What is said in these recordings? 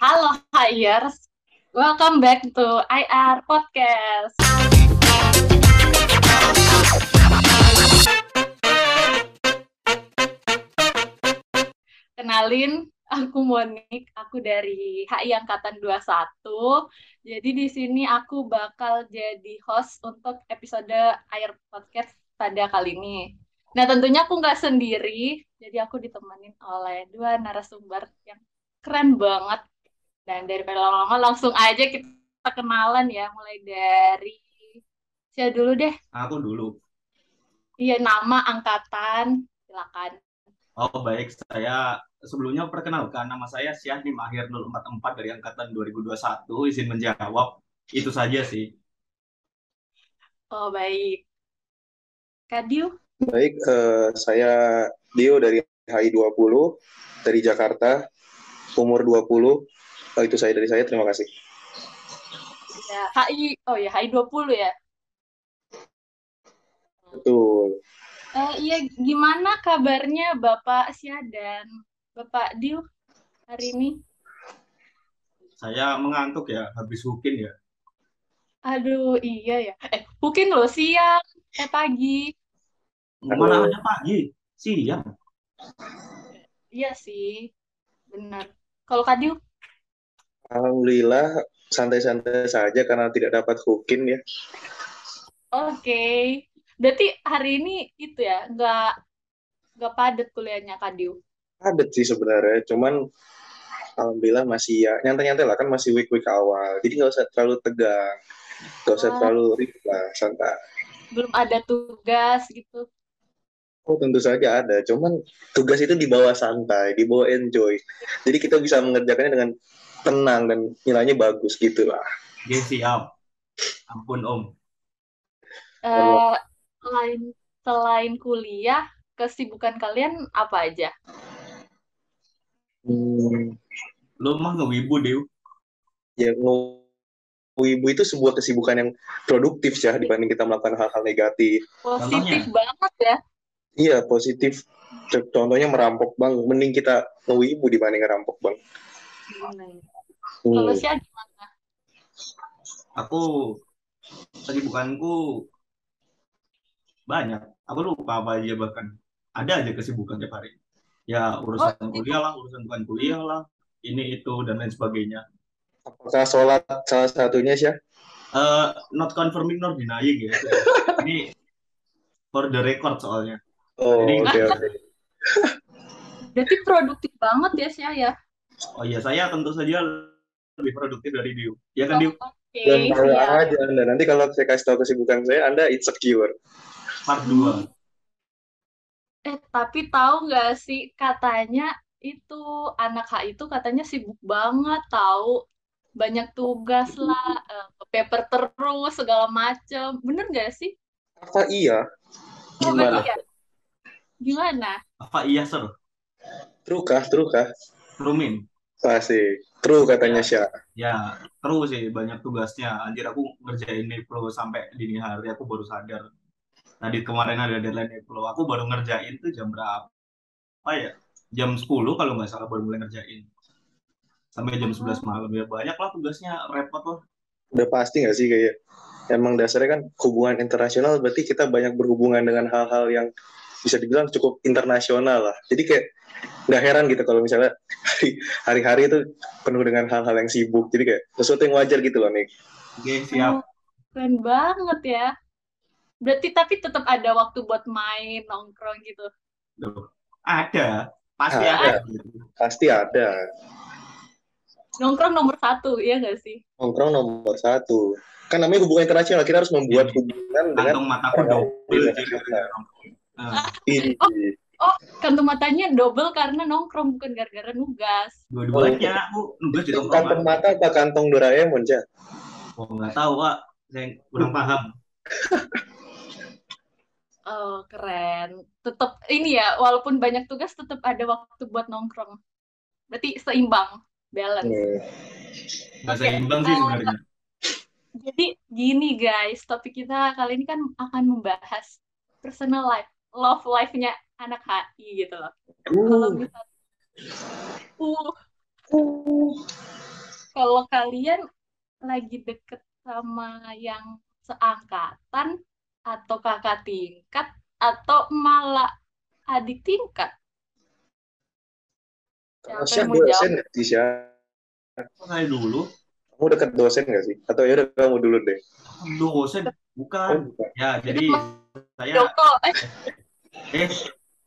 Halo Hires, welcome back to IR Podcast. Kenalin, aku Monik, aku dari HI Angkatan 21. Jadi di sini aku bakal jadi host untuk episode IR Podcast pada kali ini. Nah tentunya aku nggak sendiri, jadi aku ditemenin oleh dua narasumber yang keren banget. Dan daripada lama-lama langsung aja kita kenalan ya, mulai dari siapa dulu deh? Aku dulu. Iya nama, angkatan, silakan. Oh baik, saya sebelumnya perkenalkan nama saya Syahdi Mahir 044 dari angkatan 2021. Izin menjawab. Itu saja sih. Oh baik. Kadiu? Baik, eh, saya Dio dari HI20 dari Jakarta, umur 20. Oh, itu saya dari saya, terima kasih. Ya, HI, oh ya HI 20 ya. Betul. Eh, iya, gimana kabarnya Bapak Sia dan Bapak Dio hari ini? Saya mengantuk ya, habis hukin ya. Aduh, iya ya. Eh, mungkin loh siang, eh pagi. Mana ada pagi, siang. Iya sih, benar. Kalau Kadiu? Alhamdulillah, santai-santai saja karena tidak dapat hukin ya. Oke. Berarti hari ini itu ya, nggak nggak padat kuliahnya Kadiu? Padat sih sebenarnya, cuman Alhamdulillah masih ya nyantai-nyantai lah kan masih week-week awal. Jadi nggak usah terlalu tegang, nggak usah Ah. terlalu ribet lah, santai. Belum ada tugas gitu. Oh tentu saja ada, cuman tugas itu dibawa santai, dibawa enjoy. Jadi kita bisa mengerjakannya dengan tenang dan nilainya bagus gitu lah. Oke, siap. Ampun Om. Eh, selain selain kuliah, kesibukan kalian apa aja? Hmm, Lu mah ngewibu, Dew. ya ibu itu sebuah kesibukan yang produktif ya dibanding kita melakukan hal-hal negatif. Positif Contohnya? banget ya. Iya positif. Contohnya merampok bang, mending kita ibu dibanding ngerampok bang. Hmm. Sia gimana? Aku, kesibukanku banyak. Aku lupa apa aja bahkan. Ada aja kesibukan tiap hari. Ya, urusan Oh, kuliah lah, urusan bukan kuliah lah. Ini, itu, dan lain sebagainya. Apakah sholat salah satunya sih? Eh, not confirming nor denying ya. Ini for the record soalnya. Oh Jadi- oke oke. Berarti produktif banget ya Sia ya. Oh iya, saya tentu saja lebih produktif dari Dio. Ya kan, Dio? Oke, Dan tahu siap. aja anda. Nanti kalau saya kasih tahu kesibukan saya, anda insecure. Part 2. Eh, tapi tahu nggak sih katanya itu anak H itu katanya sibuk banget tahu banyak tugas lah, eh, paper terus segala macem. Bener nggak sih? Apa iya? Oh, Gimana? iya. Gimana? Apa iya, Sir? True kah? True kah? Rumin. Pasti. True katanya Syah. Ya, terus sih banyak tugasnya. Anjir aku ngerjain Niplo sampai dini hari aku baru sadar. Tadi kemarin ada deadline Niplo. Aku baru ngerjain tuh jam berapa? Apa ya? Jam 10 kalau nggak salah baru mulai ngerjain. Sampai jam 11 malam. Ya banyak lah tugasnya. Repot lah. Udah pasti nggak sih kayak emang dasarnya kan hubungan internasional berarti kita banyak berhubungan dengan hal-hal yang bisa dibilang cukup internasional lah. Jadi kayak nggak heran gitu kalau misalnya hari- hari-hari itu penuh dengan hal-hal yang sibuk. Jadi kayak sesuatu yang wajar gitu loh nih. Oke, siap. Oh, keren banget ya. Berarti tapi tetap ada waktu buat main, nongkrong gitu. Tuh. Ada. Pasti Ada. ada. gitu. Pasti ada. Nongkrong nomor satu, iya nggak sih? Nongkrong nomor satu. Kan namanya hubungan internasional. Kita harus membuat hubungan dengan Kantong mataku double. jadi. Nah, ini. Kantung matanya double karena nongkrong bukan gara-gara nugas. dua-duanya aku nugas di Kantong tongkrongan. mata apa kantong Doraemon, Cah? Oh, nggak tahu, Pak. Saya kurang paham. Oh, keren. Tetap ini ya, walaupun banyak tugas tetap ada waktu buat nongkrong. Berarti seimbang, balance. Hmm. Nggak Oke, seimbang sih sebenarnya. Jadi gini guys, topik kita kali ini kan akan membahas personal life, love life-nya anak HI gitu loh. Kalau Uh, misalnya uh, kalau kalian lagi deket sama yang seangkatan atau kakak tingkat atau malah adik tingkat? Kalau Siapa Syah yang mau jawab? dosen? Kok saya dulu Kamu dekat dosen nggak sih? Atau ya udah kamu dulu deh. dosen Oh, bukan bukan. ya jadi saya Joko, eh,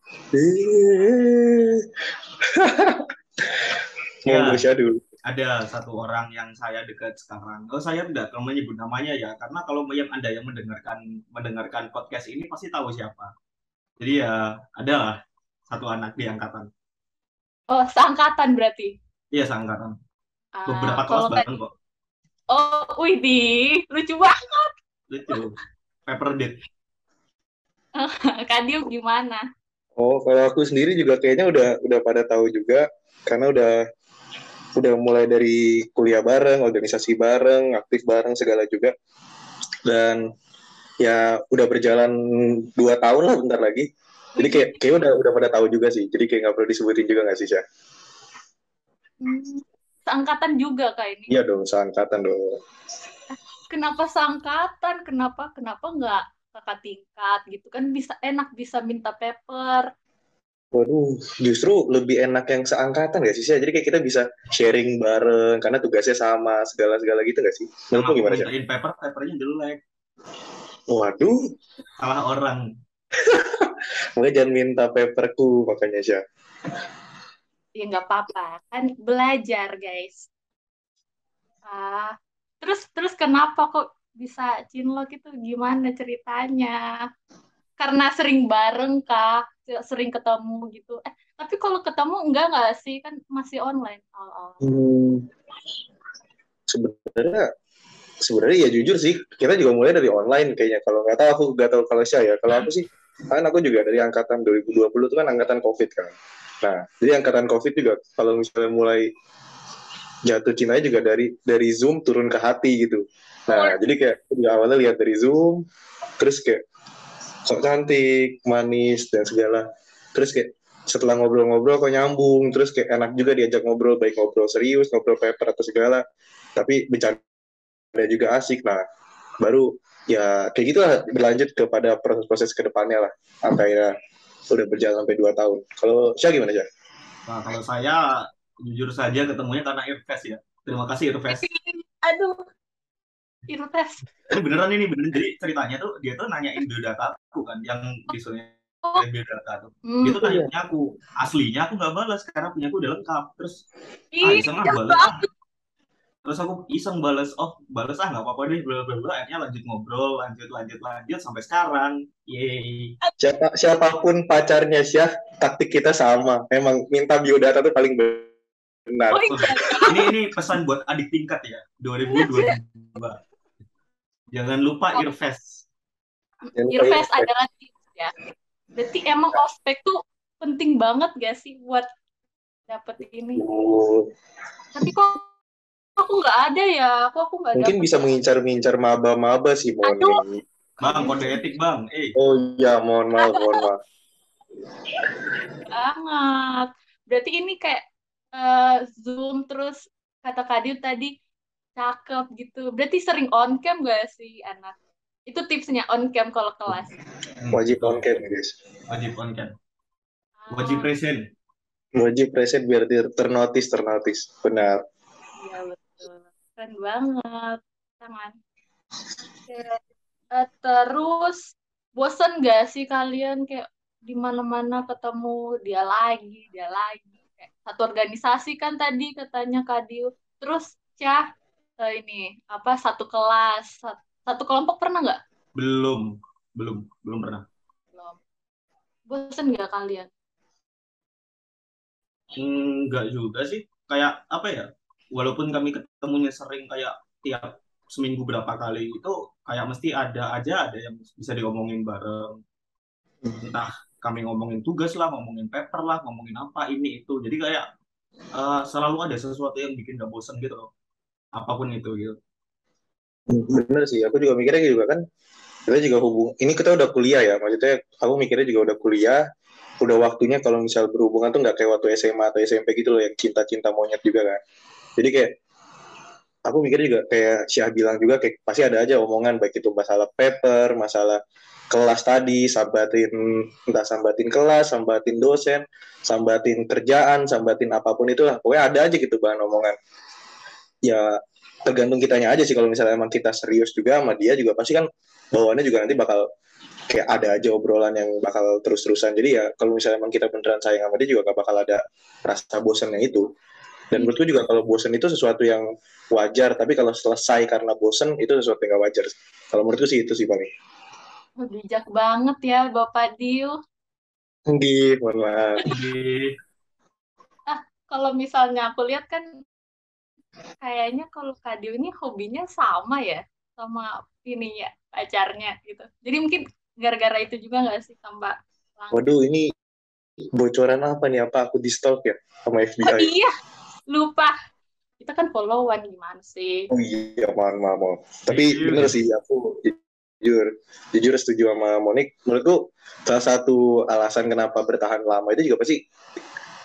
Ya. Syah dulu. ada satu orang yang saya dekat sekarang. Oh, saya tidak akan menyebut namanya ya, karena kalau yang Anda yang mendengarkan mendengarkan podcast ini pasti tahu siapa. Jadi ya adalah satu anak di angkatan. oh seangkatan berarti. Iya, seangkatan. Ah, Beberapa kelas kalau bareng kok. Oh, wih di lucu banget. Lucu. Paper date. Kadiu gimana? Oh, kalau aku sendiri juga kayaknya udah udah pada tahu juga karena udah udah mulai dari kuliah bareng, organisasi bareng, aktif bareng segala juga. Dan ya udah berjalan dua tahun lah bentar lagi. Jadi kayak kayak udah udah pada tahu juga sih. Jadi kayak nggak perlu disebutin juga nggak sih, Syah? Hmm, seangkatan juga kak ini. Iya dong, seangkatan dong. Kenapa seangkatan? Kenapa kenapa nggak kakak tingkat gitu kan bisa enak bisa minta paper. Waduh, justru lebih enak yang seangkatan gak sih? Jadi kayak kita bisa sharing bareng karena tugasnya sama, segala-segala gitu gak sih? Menurutmu aku gimana, Syah? mintain paper, papernya jelek. Waduh, Salah orang. makanya jangan minta paperku makanya, Syah. Ya nggak apa-apa kan belajar guys. Ah, terus terus kenapa kok bisa cinlok itu gimana ceritanya? Karena sering bareng kah? Sering ketemu gitu. Eh, tapi kalau ketemu enggak nggak sih? Kan masih online. Oh, oh. Hmm, sebenarnya sebenarnya ya jujur sih kita juga mulai dari online kayaknya kalau nggak tahu aku nggak tahu kalau saya ya kalau aku sih kan aku juga dari angkatan 2020 itu kan angkatan covid kan nah jadi angkatan covid juga kalau misalnya mulai jatuh cintanya juga dari dari zoom turun ke hati gitu. Nah jadi kayak di awalnya lihat dari zoom terus kayak sok cantik manis dan segala. Terus kayak setelah ngobrol-ngobrol kok nyambung terus kayak enak juga diajak ngobrol baik ngobrol serius ngobrol paper atau segala. Tapi bercanda juga asik. Nah baru ya kayak gitu lah berlanjut kepada proses-proses ke depannya lah. Sampai ya udah berjalan sampai dua tahun. Kalau Syah gimana Syah? Nah, kalau saya jujur saja ketemunya karena Irfes ya. Terima kasih Irfes. Aduh, Irtes. Ini beneran ini beneran. Jadi ceritanya tuh dia tuh nanyain biodata aku kan yang disuruh Oh, biodata tuh. hmm. Dia tuh nanya punya aku. Aslinya aku nggak balas karena punya aku udah lengkap. Terus ah iseng ah balas ah. Terus aku iseng balas, oh balas ah nggak apa-apa deh, bla bla bla. Akhirnya lanjut ngobrol, lanjut lanjut lanjut sampai sekarang. Yeay. Siapa, siapa pun pacarnya Syah taktik kita sama emang minta biodata tuh paling benar Oh iya. Ini ini pesan buat adik tingkat ya, 2022. Jangan lupa lupa Irves Irfes. adalah tips ya. Berarti emang ospek tuh penting banget gak sih buat dapet ini? Oh, Tapi kok aku nggak ada ya? Kok aku nggak mungkin dapet bisa ya? mengincar-mengincar maba-maba sih mohon Aduh. Bang, kode etik bang. Eh, oh iya mohon maaf mohon maaf banget. Berarti ini kayak eh, Zoom terus kata Kadil tadi cakep gitu. Berarti sering on cam gak sih anak? Itu tipsnya on cam kalau kelas. wajib on cam guys Wajib on cam. Ah, Wajib present. wajib present biar ter ternotis ternotis benar Iya betul. Keren banget. Tangan. Oke. Eh, terus bosen gak sih kalian kayak di mana-mana ketemu dia lagi, dia lagi. Satu organisasi kan tadi katanya Kadil. Terus Cah eh, ini apa satu kelas, satu, satu kelompok pernah nggak? Belum, belum, belum pernah. Belum. Bosen gak kalian? Enggak juga sih. Kayak apa ya? Walaupun kami ketemunya sering kayak tiap seminggu berapa kali itu kayak mesti ada aja ada yang bisa diomongin bareng. Entah kami ngomongin tugas lah, ngomongin paper lah, ngomongin apa ini itu. Jadi kayak eh, selalu ada sesuatu yang bikin gak bosen gitu. Apa pun itu gitu. bener sih aku juga mikirnya juga kan kita juga hubung ini kita udah kuliah ya maksudnya aku mikirnya juga udah kuliah udah waktunya kalau misal berhubungan tuh nggak kayak waktu SMA atau SMP gitu loh yang cinta-cinta monyet juga kan jadi kayak aku mikir juga kayak Syah bilang juga kayak pasti ada aja omongan baik itu masalah paper, masalah kelas tadi, sambatin entah sambatin kelas, sambatin dosen, sambatin kerjaan, sambatin apa pun itulah. Pokoknya ada aja gitu bahan omongan. Ya tergantung kitanya aja sih kalau misalnya emang kita serius juga sama dia juga pasti kan bawaannya juga nanti bakal kayak ada aja obrolan yang bakal terus-terusan. Jadi ya kalau misalnya emang kita beneran sayang sama dia juga gak bakal ada rasa bosannya itu. Dan menurutku juga kalau bosan itu sesuatu yang wajar, tapi kalau selesai karena bosan itu sesuatu yang gak wajar. Kalau menurutku sih itu sih paling. Bijak banget ya Bapak Dio. Di, mohon maaf. ah, kalau misalnya aku lihat kan kayaknya kalau Kak Dio ini hobinya sama ya sama ini ya pacarnya gitu. Jadi mungkin gara-gara itu juga nggak sih tambah Waduh, ini bocoran apa nih? Apa aku di stalk ya sama FBI? Oh iya, lupa. Kita kan followan gimana sih? Oh iya, maaf, maaf, maaf. Tapi bener sih, aku jujur jujur setuju sama Monik. Menurutku salah satu alasan kenapa bertahan lama itu juga pasti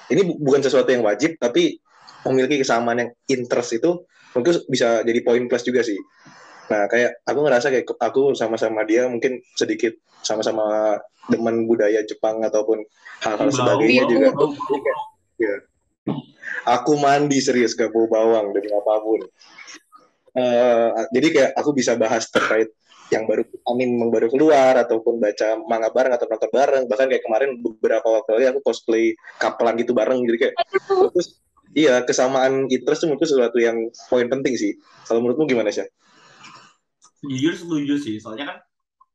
ini bukan sesuatu yang wajib tapi memiliki kesamaan yang interest itu mungkin bisa jadi poin plus juga sih. Nah kayak aku ngerasa kayak aku sama-sama dia mungkin sedikit sama-sama demen budaya Jepang ataupun hal-hal sebagainya juga. Ya. aku mandi serius gak bau bawang demi apa pun uh, jadi kayak aku bisa bahas terkait yang baru anime yang baru keluar ataupun baca manga bareng atau nonton bareng. Bahkan kayak kemarin beberapa waktu lalu aku cosplay kapelan gitu bareng. Jadi kayak terus iya kesamaan interest itu menurutku sesuatu yang poin penting sih. Kalau menurutmu gimana sih jujur setuju sih. Soalnya kan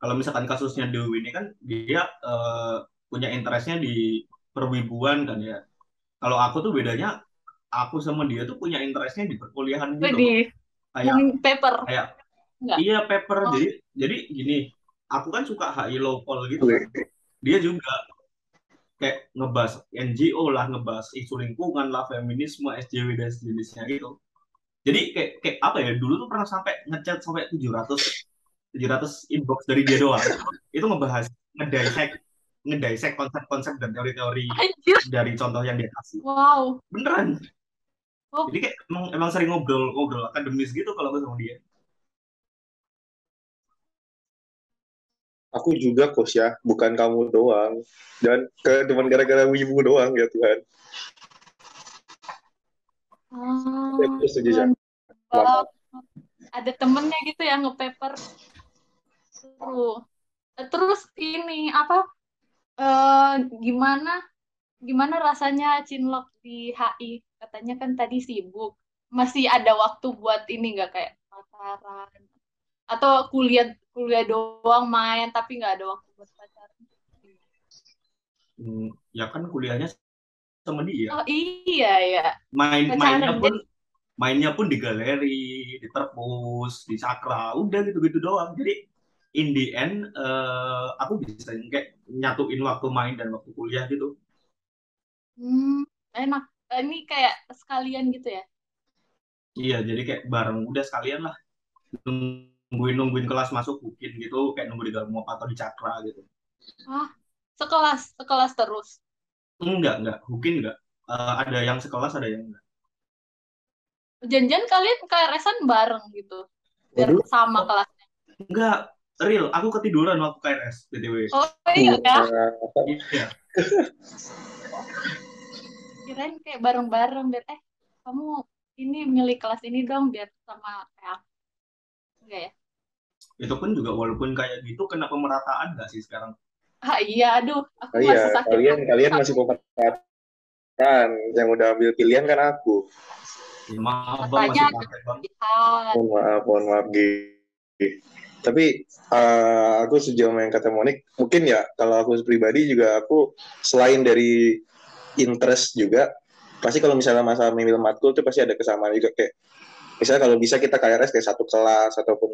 kalau misalkan kasusnya Dewi ini kan dia uh, punya interestnya di perwibuan kan ya. Kalau aku tuh bedanya aku sama dia tuh punya interestnya di perkuliahan gitu kayak paper. kayak Enggak. Iya paper. Oh. jadi jadi gini aku kan suka HI local gitu kan. dia juga kayak ngebahas NGO lah ngebahas isu lingkungan lah feminisme SJW dan sejenisnya gitu. Jadi kayak kayak apa ya dulu tuh pernah sampai ngechat sampai 700 700 inbox dari dia doang. Itu ngebahas ngedisek ngedisek konsep-konsep dan teori-teori dari contoh yang dia kasih. Wow. Beneran oh. jadi kayak emang, emang sering ngobrol ngobrol akademis gitu kalau gue sama dia aku juga kos ya, bukan kamu doang. Dan ke cuma gara-gara wibu doang ya Tuhan. Ya, setuju, ya. ada temennya gitu ya ngepaper seru terus ini apa uh, gimana gimana rasanya cinlok di HI katanya kan tadi sibuk. Masih ada waktu buat ini nggak kayak pacaran? Atau kuliah kuliah doang main tapi nggak ada waktu buat pacaran? Hmm, ya kan kuliahnya sama dia. Oh iya ya. Main mainnya pun mainnya pun di galeri di terpus di sakra udah gitu gitu doang. Jadi in the end uh, aku bisa kayak nyatuin waktu main dan waktu kuliah gitu. Hmm, enak ini kayak sekalian gitu ya? Iya jadi kayak bareng udah sekalian lah. Nungguin nungguin kelas masuk mungkin gitu kayak nunggu di dalam atau di cakra gitu. Ah sekelas sekelas terus? Enggak enggak. Mungkin enggak. Uh, ada yang sekelas ada yang enggak. Janjian kalian KRS-an bareng gitu? Biar Waduh. sama kelasnya? Enggak. Real aku ketiduran waktu KRS btw oh iya ya? Iya kirain kayak bareng-bareng biar eh kamu ini milih kelas ini dong biar sama kayak enggak ya? Itu pun juga walaupun kayak gitu kena pemerataan nggak sih sekarang? Ah iya aduh aku oh, iya, masih sakit kalian kalian masih pemerataan. Yang udah ambil pilihan kan aku. Ya, maaf bang masih mohon maaf mohon maaf tapi uh, aku sejauh yang kata Monik. Mungkin ya kalau aku pribadi juga aku selain dari interest juga. Pasti kalau misalnya masalah memilih matkul itu pasti ada kesamaan juga. Kayak misalnya kalau bisa kita KRS kayak satu kelas ataupun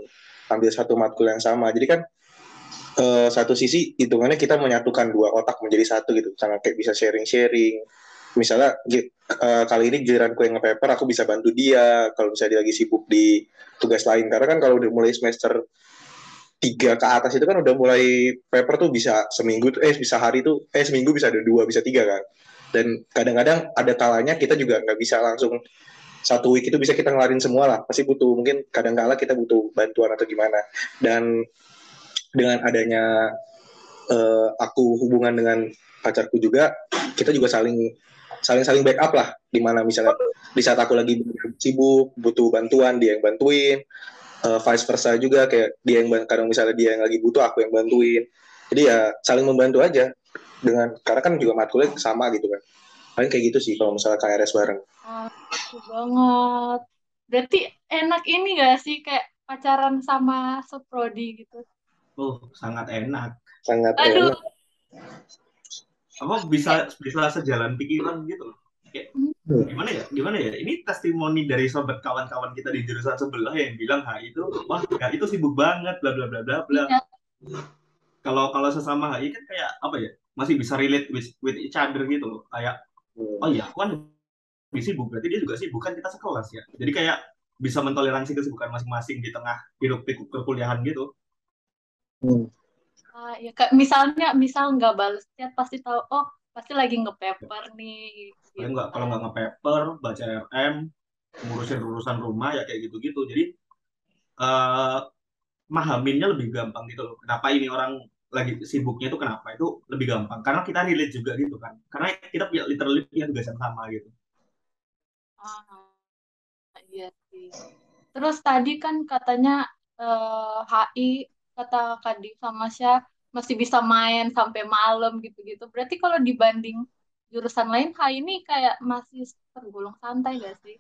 ambil satu matkul yang sama. Jadi kan uh, satu sisi hitungannya kita menyatukan dua otak menjadi satu gitu. Sangat kayak bisa sharing-sharing. Misalnya uh, kali ini giliranku yang nge-paper aku bisa bantu dia. Kalau misalnya dia lagi sibuk di tugas lain. Karena kan kalau udah mulai semester tiga ke atas itu kan udah mulai paper tuh bisa seminggu tuh eh bisa hari tuh eh seminggu bisa ada dua bisa tiga kan dan kadang-kadang ada kalanya kita juga nggak bisa langsung satu week itu bisa kita ngelarin semua lah. Pasti butuh mungkin kadang kala kita butuh bantuan atau gimana. Dan dengan adanya uh, aku hubungan dengan pacarku juga kita juga saling saling saling backup lah. Di mana misalnya di saat aku lagi sibuk butuh bantuan dia yang bantuin. Uh, vice versa juga kayak dia yang kadang misalnya dia yang lagi butuh aku yang bantuin. Jadi ya saling membantu aja dengan karena kan juga matkulnya sama gitu kan. Paling kayak gitu sih kalau misalnya KRS bareng. Ah, banget. Berarti enak ini gak sih? Kayak pacaran sama seprodi gitu. Oh sangat enak. Sangat Aduh. enak. Apa bisa bisa sejalan pikiran gitu kayak hmm. gimana ya? Gimana ya? Ini testimoni dari sobat kawan-kawan kita di jurusan sebelah yang bilang ha itu wah ya itu sibuk banget bla bla bla bla bla. Iya. kalau kalau sesama HI kan kayak apa ya masih bisa relate with, with each other gitu loh kayak hmm. oh iya aku kan lebih sibuk berarti dia juga sibuk kan kita sekelas ya jadi kayak bisa mentoleransi kesibukan masing-masing di tengah hidup pikuk perkuliahan gitu hmm. uh, ya kayak misalnya misal nggak balas chat pasti tahu oh pasti lagi ngepaper nih gitu. nggak kalau nggak ngepaper baca RM ngurusin urusan rumah ya kayak gitu-gitu jadi uh, mahaminnya lebih gampang gitu loh kenapa ini orang lagi sibuknya itu kenapa? Itu lebih gampang. Karena kita relate juga gitu kan. Karena kita punya literally punya tugas yang sama gitu. Ah, iya sih. Terus tadi kan katanya eh, HI kata Kadi sama Syah masih bisa main sampai malam gitu-gitu. Berarti kalau dibanding jurusan lain HI ini kayak masih tergolong santai gak sih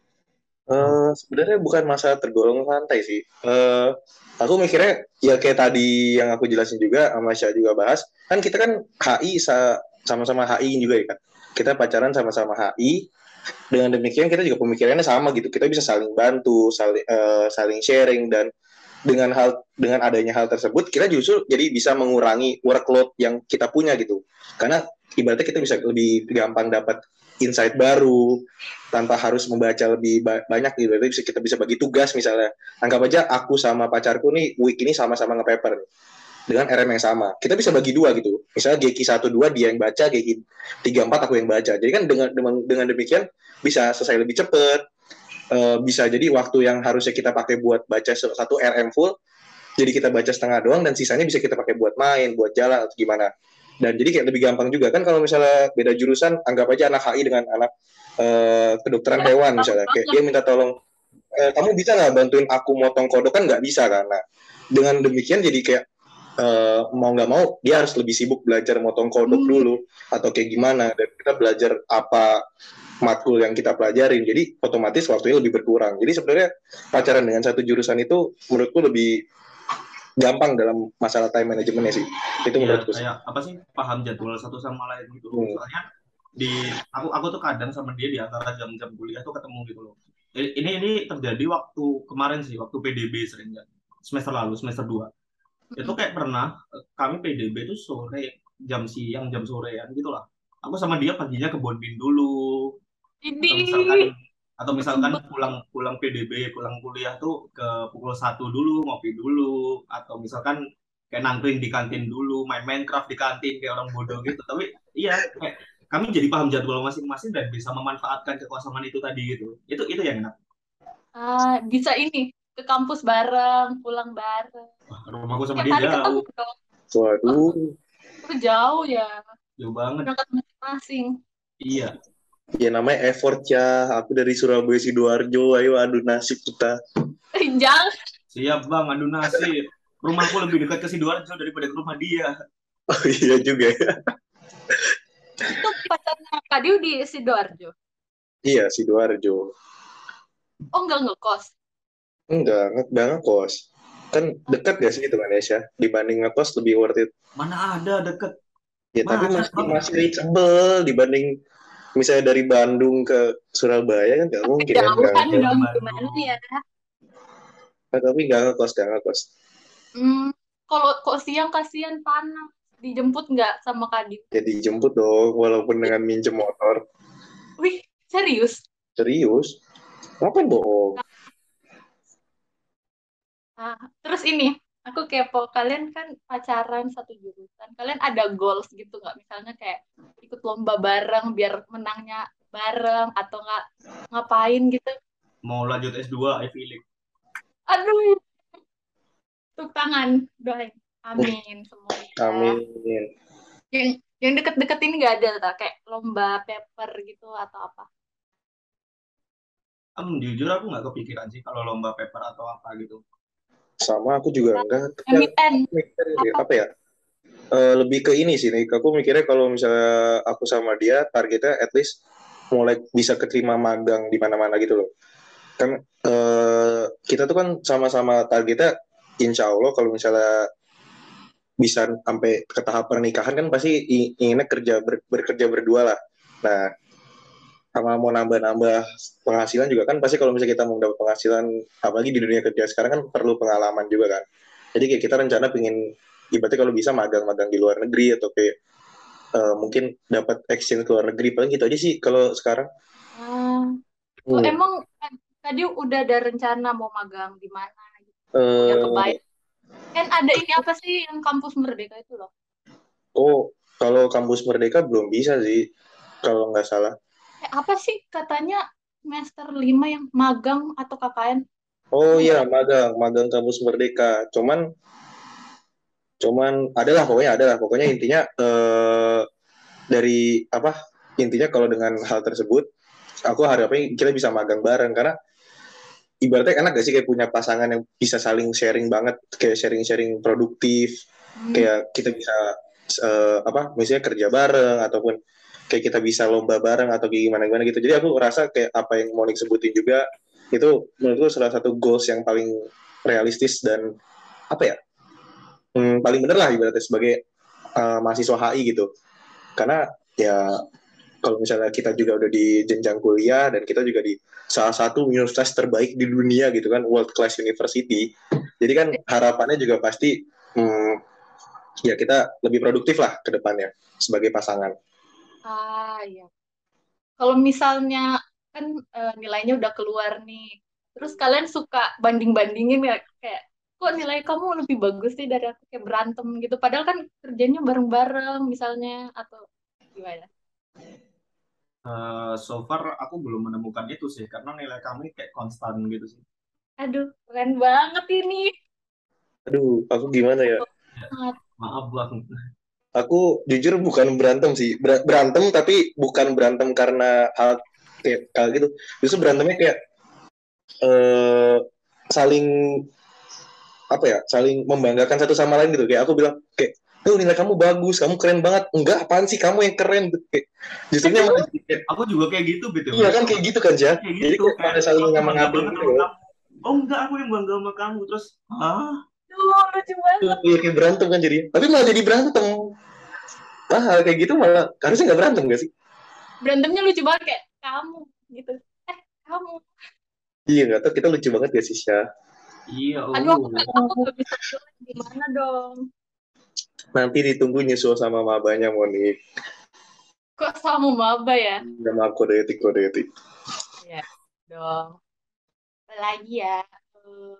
Uh, sebenarnya bukan masalah tergolong santai sih. Uh, aku mikirnya ya kayak tadi yang aku jelasin juga sama Syah juga bahas, kan kita kan HI sama-sama HI juga ya kan. Kita pacaran sama-sama HI. Dengan demikian kita juga pemikirannya sama gitu. Kita bisa saling bantu, saling uh, saling sharing dan dengan hal dengan adanya hal tersebut kita justru jadi bisa mengurangi workload yang kita punya gitu. Karena ibaratnya kita bisa lebih gampang dapat insight baru tanpa harus membaca lebih ba banyak gitu. Jadi bisa kita bisa bagi tugas misalnya. Anggap aja aku sama pacarku nih week ini sama-sama ngepaper dengan RM yang sama. Kita bisa bagi dua gitu. Misalnya GK 1 2 dia yang baca, GK 3 4 aku yang baca. Jadi kan dengan dengan, dengan demikian bisa selesai lebih cepat. Uh, bisa jadi waktu yang harusnya kita pakai buat baca satu RM full jadi kita baca setengah doang dan sisanya bisa kita pakai buat main, buat jalan atau gimana dan jadi kayak lebih gampang juga. Kan kalau misalnya beda jurusan anggap aja anak HI dengan anak uh, kedokteran hewan misalnya. Kayak dia minta tolong e, kamu bisa nggak bantuin aku motong kodok? Kan nggak bisa karena dengan demikian jadi kayak uh, mau nggak mau dia harus lebih sibuk belajar motong kodok hmm. dulu atau kayak gimana. Dan kita belajar apa matkul yang kita pelajarin. Jadi otomatis waktunya lebih berkurang. Jadi sebenarnya pacaran dengan satu jurusan itu menurutku lebih gampang dalam masalah time managementnya sih. Itu ya, menurutku kayak apa sih paham jadwal satu sama lain gitu hmm. soalnya di aku aku tuh kadang sama dia di antara jam-jam kuliah tuh ketemu gitu loh. Ini ini terjadi waktu kemarin sih waktu PDB sering kan semester lalu semester 2 itu kayak pernah kami PDB itu sore jam siang jam sorean gitu lah. Aku sama dia paginya ke Bonbin dulu. Ini. Misalkan atau misalkan pulang pulang PDB pulang kuliah tuh ke pukul satu dulu ngopi dulu. Atau misalkan kayak nangkring di kantin dulu main Minecraft di kantin kayak orang bodoh gitu. Tapi iya kayak kami jadi paham jadwal masing-masing dan bisa memanfaatkan kekuasaan itu tadi gitu. Itu itu yang enak. Uh, bisa ini ke kampus bareng pulang bareng. Wah, rumahku sama dia jauh. waduh. Itu jauh ya. Jauh banget. Berangkat masing-masing. Iya Ya namanya effort ya. Aku dari Surabaya Sidoarjo. Ayo adu nasib kita. Jangan. Siap bang, adu nasib. Rumahku lebih dekat ke Sidoarjo daripada ke rumah dia. Oh iya juga ya. Itu pacarnya Kak Diu di Sidoarjo? Iya, Sidoarjo. Oh enggak ngekos? Enggak, enggak ngekos. Kan dekat ya sih itu kan ya, dibanding ngekos lebih worth it. Mana ada deket? Ya Mana tapi masih masih reachable dibanding misalnya dari Bandung ke Surabaya kan nggak mungkin ya kan? dong gimana ya nah, tapi nggak ngekos nggak ngekos hmm, kalau kok siang kasihan panas. Dijemput nggak sama Kadip ya dijemput dong walaupun dengan minjem motor. Wih serius? Serius? Ngapain bohong? Nah, terus ini aku kepo kalian kan pacaran satu jurusan kalian ada goals gitu nggak misalnya kayak ikut lomba bareng biar menangnya bareng atau nggak ngapain gitu mau lanjut S2 Ivy League. Aduh, tepuk tangan doain. Amin semoga. Amin. Yang yang deket-deket ini nggak ada tak kayak lomba paper gitu atau apa? Em, jujur aku nggak kepikiran sih kalau lomba paper atau apa gitu. Sama aku juga enggak. Mikir, apa ya? Eh, lebih ke ini sih nih. Aku mikirnya kalau misalnya aku sama dia targetnya at least mulai bisa keterima magang di mana-mana gitu loh. Kan eh, kita tuh kan sama-sama targetnya insya Allah kalau misalnya bisa sampai ke tahap pernikahan kan pasti inginnya kerja ber- bekerja berdua lah. Nah, sama mau nambah-nambah penghasilan juga kan pasti kalau misalnya kita mau dapat penghasilan apalagi di dunia kerja sekarang kan perlu pengalaman juga kan. Jadi kayak kita rencana pengen ibaratnya kalau bisa magang-magang di luar negeri atau kayak eh, mungkin dapat exchange ke luar negeri paling gitu aja sih kalau sekarang. Oh, Hmm. emang tadi udah ada rencana mau magang di mana? gitu? Eh, Ya kebayang. Kan ada ini apa sih yang kampus Merdeka itu loh? oh, kalau kampus Merdeka belum bisa sih kalau nggak salah. Apa sih katanya semester 5 yang magang atau KKN? Oh iya, magang, magang kampus Merdeka. Cuman, cuman adalah pokoknya adalah pokoknya intinya eh, dari apa? Intinya kalau dengan hal tersebut, aku harapnya kita bisa magang bareng karena ibaratnya enak gak sih kayak punya pasangan yang bisa saling sharing banget, kayak sharing-sharing produktif, Hmm. kayak kita bisa eh, apa? Misalnya kerja bareng ataupun kayak kita bisa lomba bareng atau kayak gimana gimana gitu. Jadi aku ngerasa kayak apa yang Monik sebutin juga itu menurutku salah satu goals yang paling realistis dan apa ya hmm, paling bener lah ibaratnya sebagai uh, mahasiswa HI gitu karena ya kalau misalnya kita juga udah di jenjang kuliah dan kita juga di salah satu universitas terbaik di dunia gitu kan world class university jadi kan harapannya juga pasti hmm, ya kita lebih produktif lah ke depannya sebagai pasangan Ah, iya. Kalau misalnya kan eh, nilainya udah keluar nih, terus kalian suka banding-bandingin ya kayak kok nilai kamu lebih bagus sih dari aku kayak berantem gitu. Padahal kan kerjanya bareng-bareng misalnya atau gimana? Eh, so far aku belum menemukan itu sih karena nilai kami kayak konstan gitu sih. Aduh, keren banget ini. aduh aku gimana ya. Maaf bang. Aku jujur bukan berantem sih Ber- berantem tapi bukan berantem karena hal kayak kayak gitu justru berantemnya kayak eh saling apa ya saling membanggakan satu sama lain gitu kayak aku bilang kayak tuh nilai kamu bagus kamu keren banget enggak apaan sih kamu yang keren kayak justrunya malah jadi kayak, Aku juga kayak gitu gitu. iya kan kayak gitu kan ya Kayak jadi gitu. kayak pada saling ngamang-ngaming banget gitu. Oh enggak, aku yang bangga sama kamu. Terus, ah, Duh, lucu banget. Iya, kayak berantem kan jadi tapi malah jadi berantem ah hal kayak gitu malah harusnya nggak berantem gak sih Berantemnya lucu banget kayak kamu gitu. Eh, kamu. iya nggak tahu kita lucu banget ya sih Syah iya. Aduh, aku, uh. aku gak bisa gimana dong. nanti ditunggu nyusul sama mabanya Monik Kok sama maba ya? sama kode etik kode etik Ya, dong. Apa lagi ya? Eh,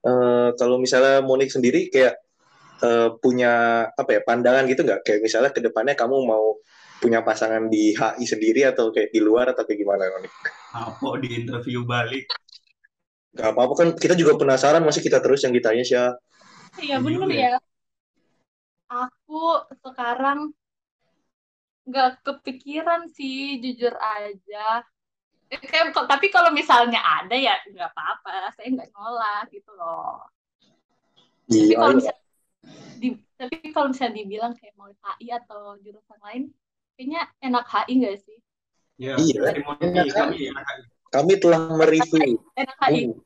Eh, kalau misalnya Monik sendiri kayak eh, punya apa ya pandangan gitu nggak kayak misalnya ke depannya kamu mau punya pasangan di HI sendiri atau kayak di luar atau kayak gimana Monik? Apa di interview balik? Gak apa-apa kan kita juga penasaran masih kita terus yang ditanya sih Iya Iya bener juga ya. Aku sekarang nggak kepikiran sih, jujur aja. Kayak- tapi kalau misalnya ada ya nggak apa-apa, saya nggak nolak gitu loh. Tapi Iya, kalau iya. misalnya di, tapi kalau misalnya dibilang kayak mau HI atau jurusan lain, kayaknya enak HI nggak sih? Ya, Iya, testimoni enak kami enak kan? Kami telah mereview Enak HI. uh,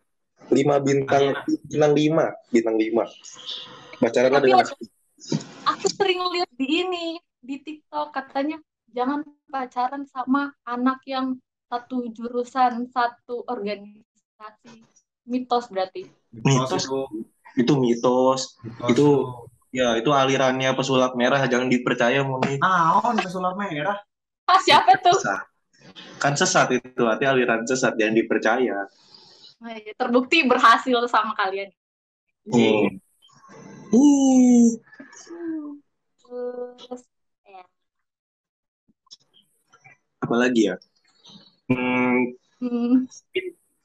lima bintang bintang lima bintang lima. Pacaranlah Tapi dengan ada- aku sering lihat di ini di TikTok katanya jangan pacaran sama anak yang satu jurusan satu organisasi mitos berarti Mitos itu, itu mitos. mitos Itu- Ya itu alirannya pesulap merah jangan dipercaya Monik. Naon pesulap merah? ah siapa tuh Sesat. Kan sesat itu, arti aliran sesat jangan dipercaya. Nah, ya, terbukti berhasil sama kalian Hmm. Hmm. terus ya lagi ya? Hmm,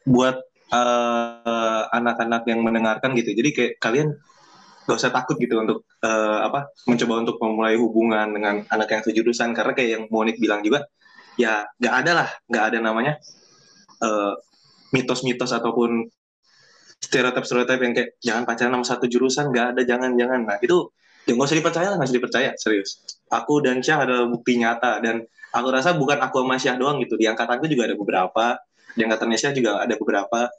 buat eh, anak-anak yang mendengarkan gitu. Jadi kayak kalian gak usah takut gitu untuk eh, apa mencoba untuk memulai hubungan dengan anak yang sejurusan karena kayak yang Monik bilang juga ya gak ada lah gak ada namanya eh, mitos-mitos ataupun stereotip-stereotip yang kayak jangan pacaran sama satu jurusan gak ada jangan jangan nah itu ya nggak usah dipercaya nggak usah dipercaya serius. Aku dan Syah ada bukti nyata dan aku rasa bukan aku sama Syah doang gitu. Di angkatanku juga ada beberapa di angkatan Syah juga ada beberapa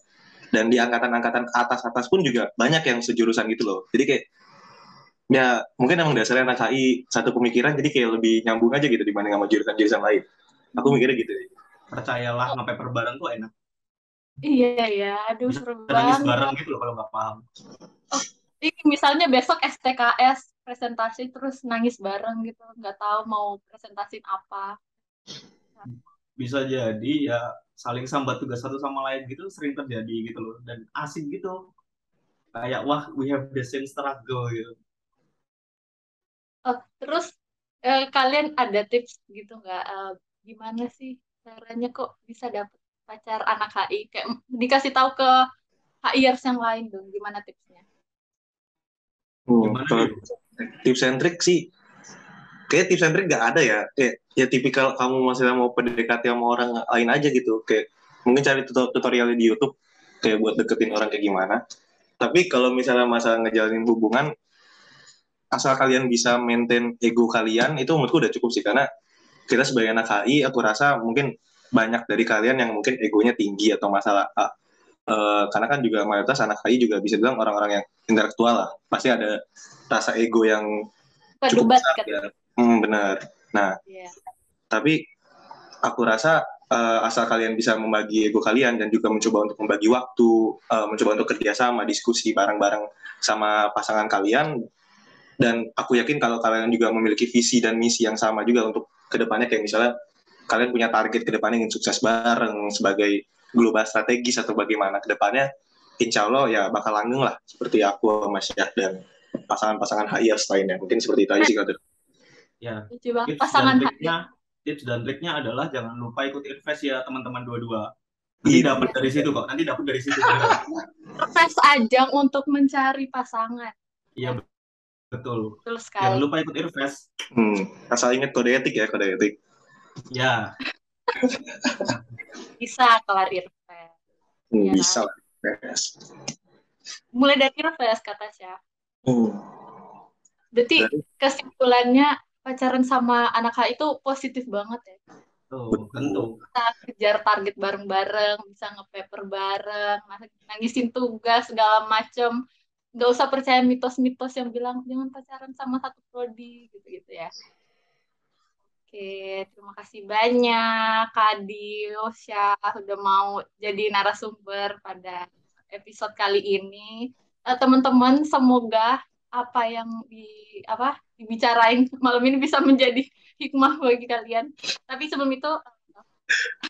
dan di angkatan-angkatan atas-atas pun juga banyak yang sejurusan gitu loh. Jadi kayak ya mungkin emang dasarnya anak HI satu pemikiran jadi kayak lebih nyambung aja gitu dibanding sama jurusan-jurusan lain. Aku mikirnya gitu Percayalah ngepaper bareng tuh enak. Iya ya, aduh Bisa seru nangis banget. bareng gitu loh kalau nggak paham. Ini misalnya besok STKS presentasi terus nangis bareng gitu, nggak tahu mau presentasiin apa. Bisa jadi ya saling sambat tugas satu sama lain gitu sering terjadi gitu loh dan asik gitu. Kayak wah we have the same struggle gitu. Oh, terus eh, kalian ada tips gitu nggak? Eh, gimana sih caranya kok bisa dapet pacar anak HI? Kayak dikasih tahu ke HIers yang lain dong, gimana tipsnya? Hmm, Gimana kalau? Tips and sih. Kayak tips and nggak ada ya. Kayak ya tipikal kamu masih mau PDKT sama orang lain aja gitu. Kayak mungkin cari tuto- tutorial di YouTube kayak buat deketin orang kayak gimana. Tapi kalau misalnya masalah ngejalanin hubungan asal kalian bisa maintain ego kalian itu menurutku udah cukup sih. Karena kita sebagai anak HI aku rasa mungkin banyak dari kalian yang mungkin egonya tinggi atau masalah eh, karena kan juga mayoritas anak HI juga bisa bilang orang-orang yang intelektual lah pasti ada rasa ego yang Suka cukup besar kan? ya. Hmm, benar. Nah, Iya. tapi aku rasa eh, asal kalian bisa membagi ego kalian dan juga mencoba untuk membagi waktu, eh, mencoba untuk kerjasama, diskusi bareng-bareng sama pasangan kalian, dan aku yakin kalau kalian juga memiliki visi dan misi yang sama juga untuk ke depannya kayak misalnya kalian punya target ke depannya ingin sukses bareng sebagai global strategis atau bagaimana ke depannya, insya Allah ya bakal langgeng lah seperti aku sama Syah dan pasangan-pasangan HIers lainnya. Mungkin seperti itu aja sih kalau Ya, Lucu banget. tips Pasangan dan HI. triknya tips dan triknya adalah jangan lupa ikut invest ya teman-teman dua-dua. Nanti Iya. dapat dari situ kok. Nanti dapat dari situ. Tes ajang untuk mencari pasangan. Iya betul. Betul Jangan sekali. lupa ikut invest. Hmm, asal ingat kode etik ya kode etik. Ya, Bisa kelar Irfan. Hmm, Iya. bisa lah. Mulai dari Irfan kata Syah. Hmm. Berarti kesimpulannya pacaran sama anak HI itu positif banget ya. tuh tentu. Bisa kejar target bareng-bareng, bisa ngepaper bareng, nangisin tugas segala macem. Nggak usah percaya mitos-mitos yang bilang jangan pacaran sama satu prodi gitu-gitu ya. Oke, terima kasih banyak Kak Dio, Syah sudah mau jadi narasumber pada episode kali ini. Eh, Teman-teman, semoga apa yang di apa dibicarain malam ini bisa menjadi hikmah bagi kalian. Tapi sebelum itu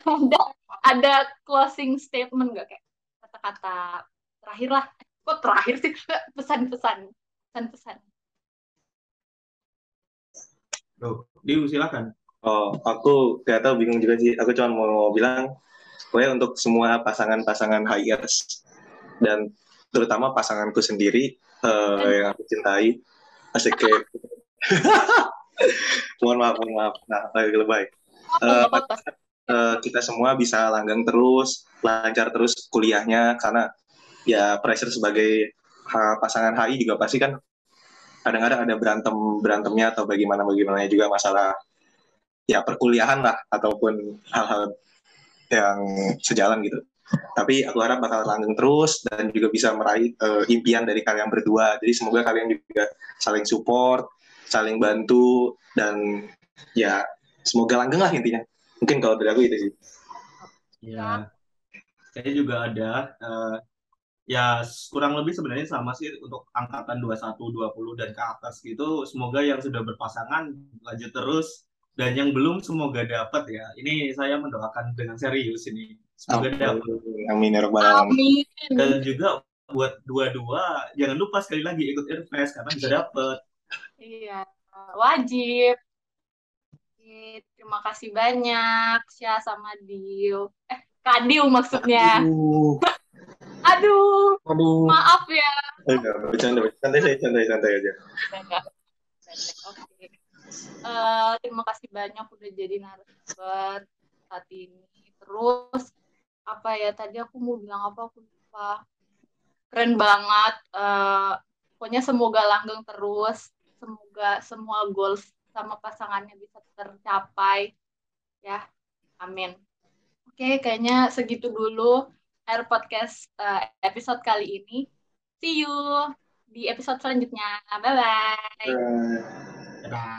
ada ada closing statement nggak kayak kata-kata terakhir lah. Kok terakhir sih? Pesan-pesan, pesan-pesan. Tuh, Diu silakan. Oh, aku gak tahu bingung juga sih. Aku cuma mau bilang, pokoknya untuk semua pasangan-pasangan hires dan terutama pasanganku sendiri eh, yang aku cintai, asik kayak. mohon maaf, mohon maaf. Nah, lagi lebay. Eh, apa-apa. eh, kita semua bisa langgeng terus, lancar terus kuliahnya karena ya pressure sebagai pasangan HI juga pasti kan kadang-kadang ada berantem berantemnya atau bagaimana bagaimana juga masalah ya perkuliahan lah ataupun hal-hal yang sejalan gitu. Tapi aku harap bakal langgeng terus dan juga bisa meraih eh, impian dari kalian berdua. Jadi semoga kalian juga saling support, saling bantu dan ya semoga langgeng lah intinya. Mungkin kalau dari aku itu sih. Ya, saya juga ada. eh, ya kurang lebih sebenarnya sama sih untuk angkatan 21, 20 dan ke atas gitu. Semoga yang sudah berpasangan lanjut terus dan yang belum semoga dapat ya. Ini saya mendoakan dengan serius ini. Semoga dapat. Amin ya rabbal alamin. Amin. Dan juga buat dua-dua jangan lupa sekali lagi ikut Irfest karena bisa dapat. Iya, wajib. Oke, terima kasih banyak Syah sama Dio. Eh, Kadiu maksudnya. Aduh. Aduh, Aduh. maaf ya. Enggak, bercanda, santai saya, santai, santai aja. Eh, terima kasih banyak udah jadi narasumber saat ini. Terus apa ya tadi aku mau bilang apa aku lupa. Keren banget. Eh, pokoknya semoga langgeng terus. Semoga semua goals sama pasangannya bisa tercapai. Ya, amin. Oke, kayaknya segitu dulu Air Podcast eh, episode kali ini. See you di episode selanjutnya. Bye-bye. Bye. Dadah.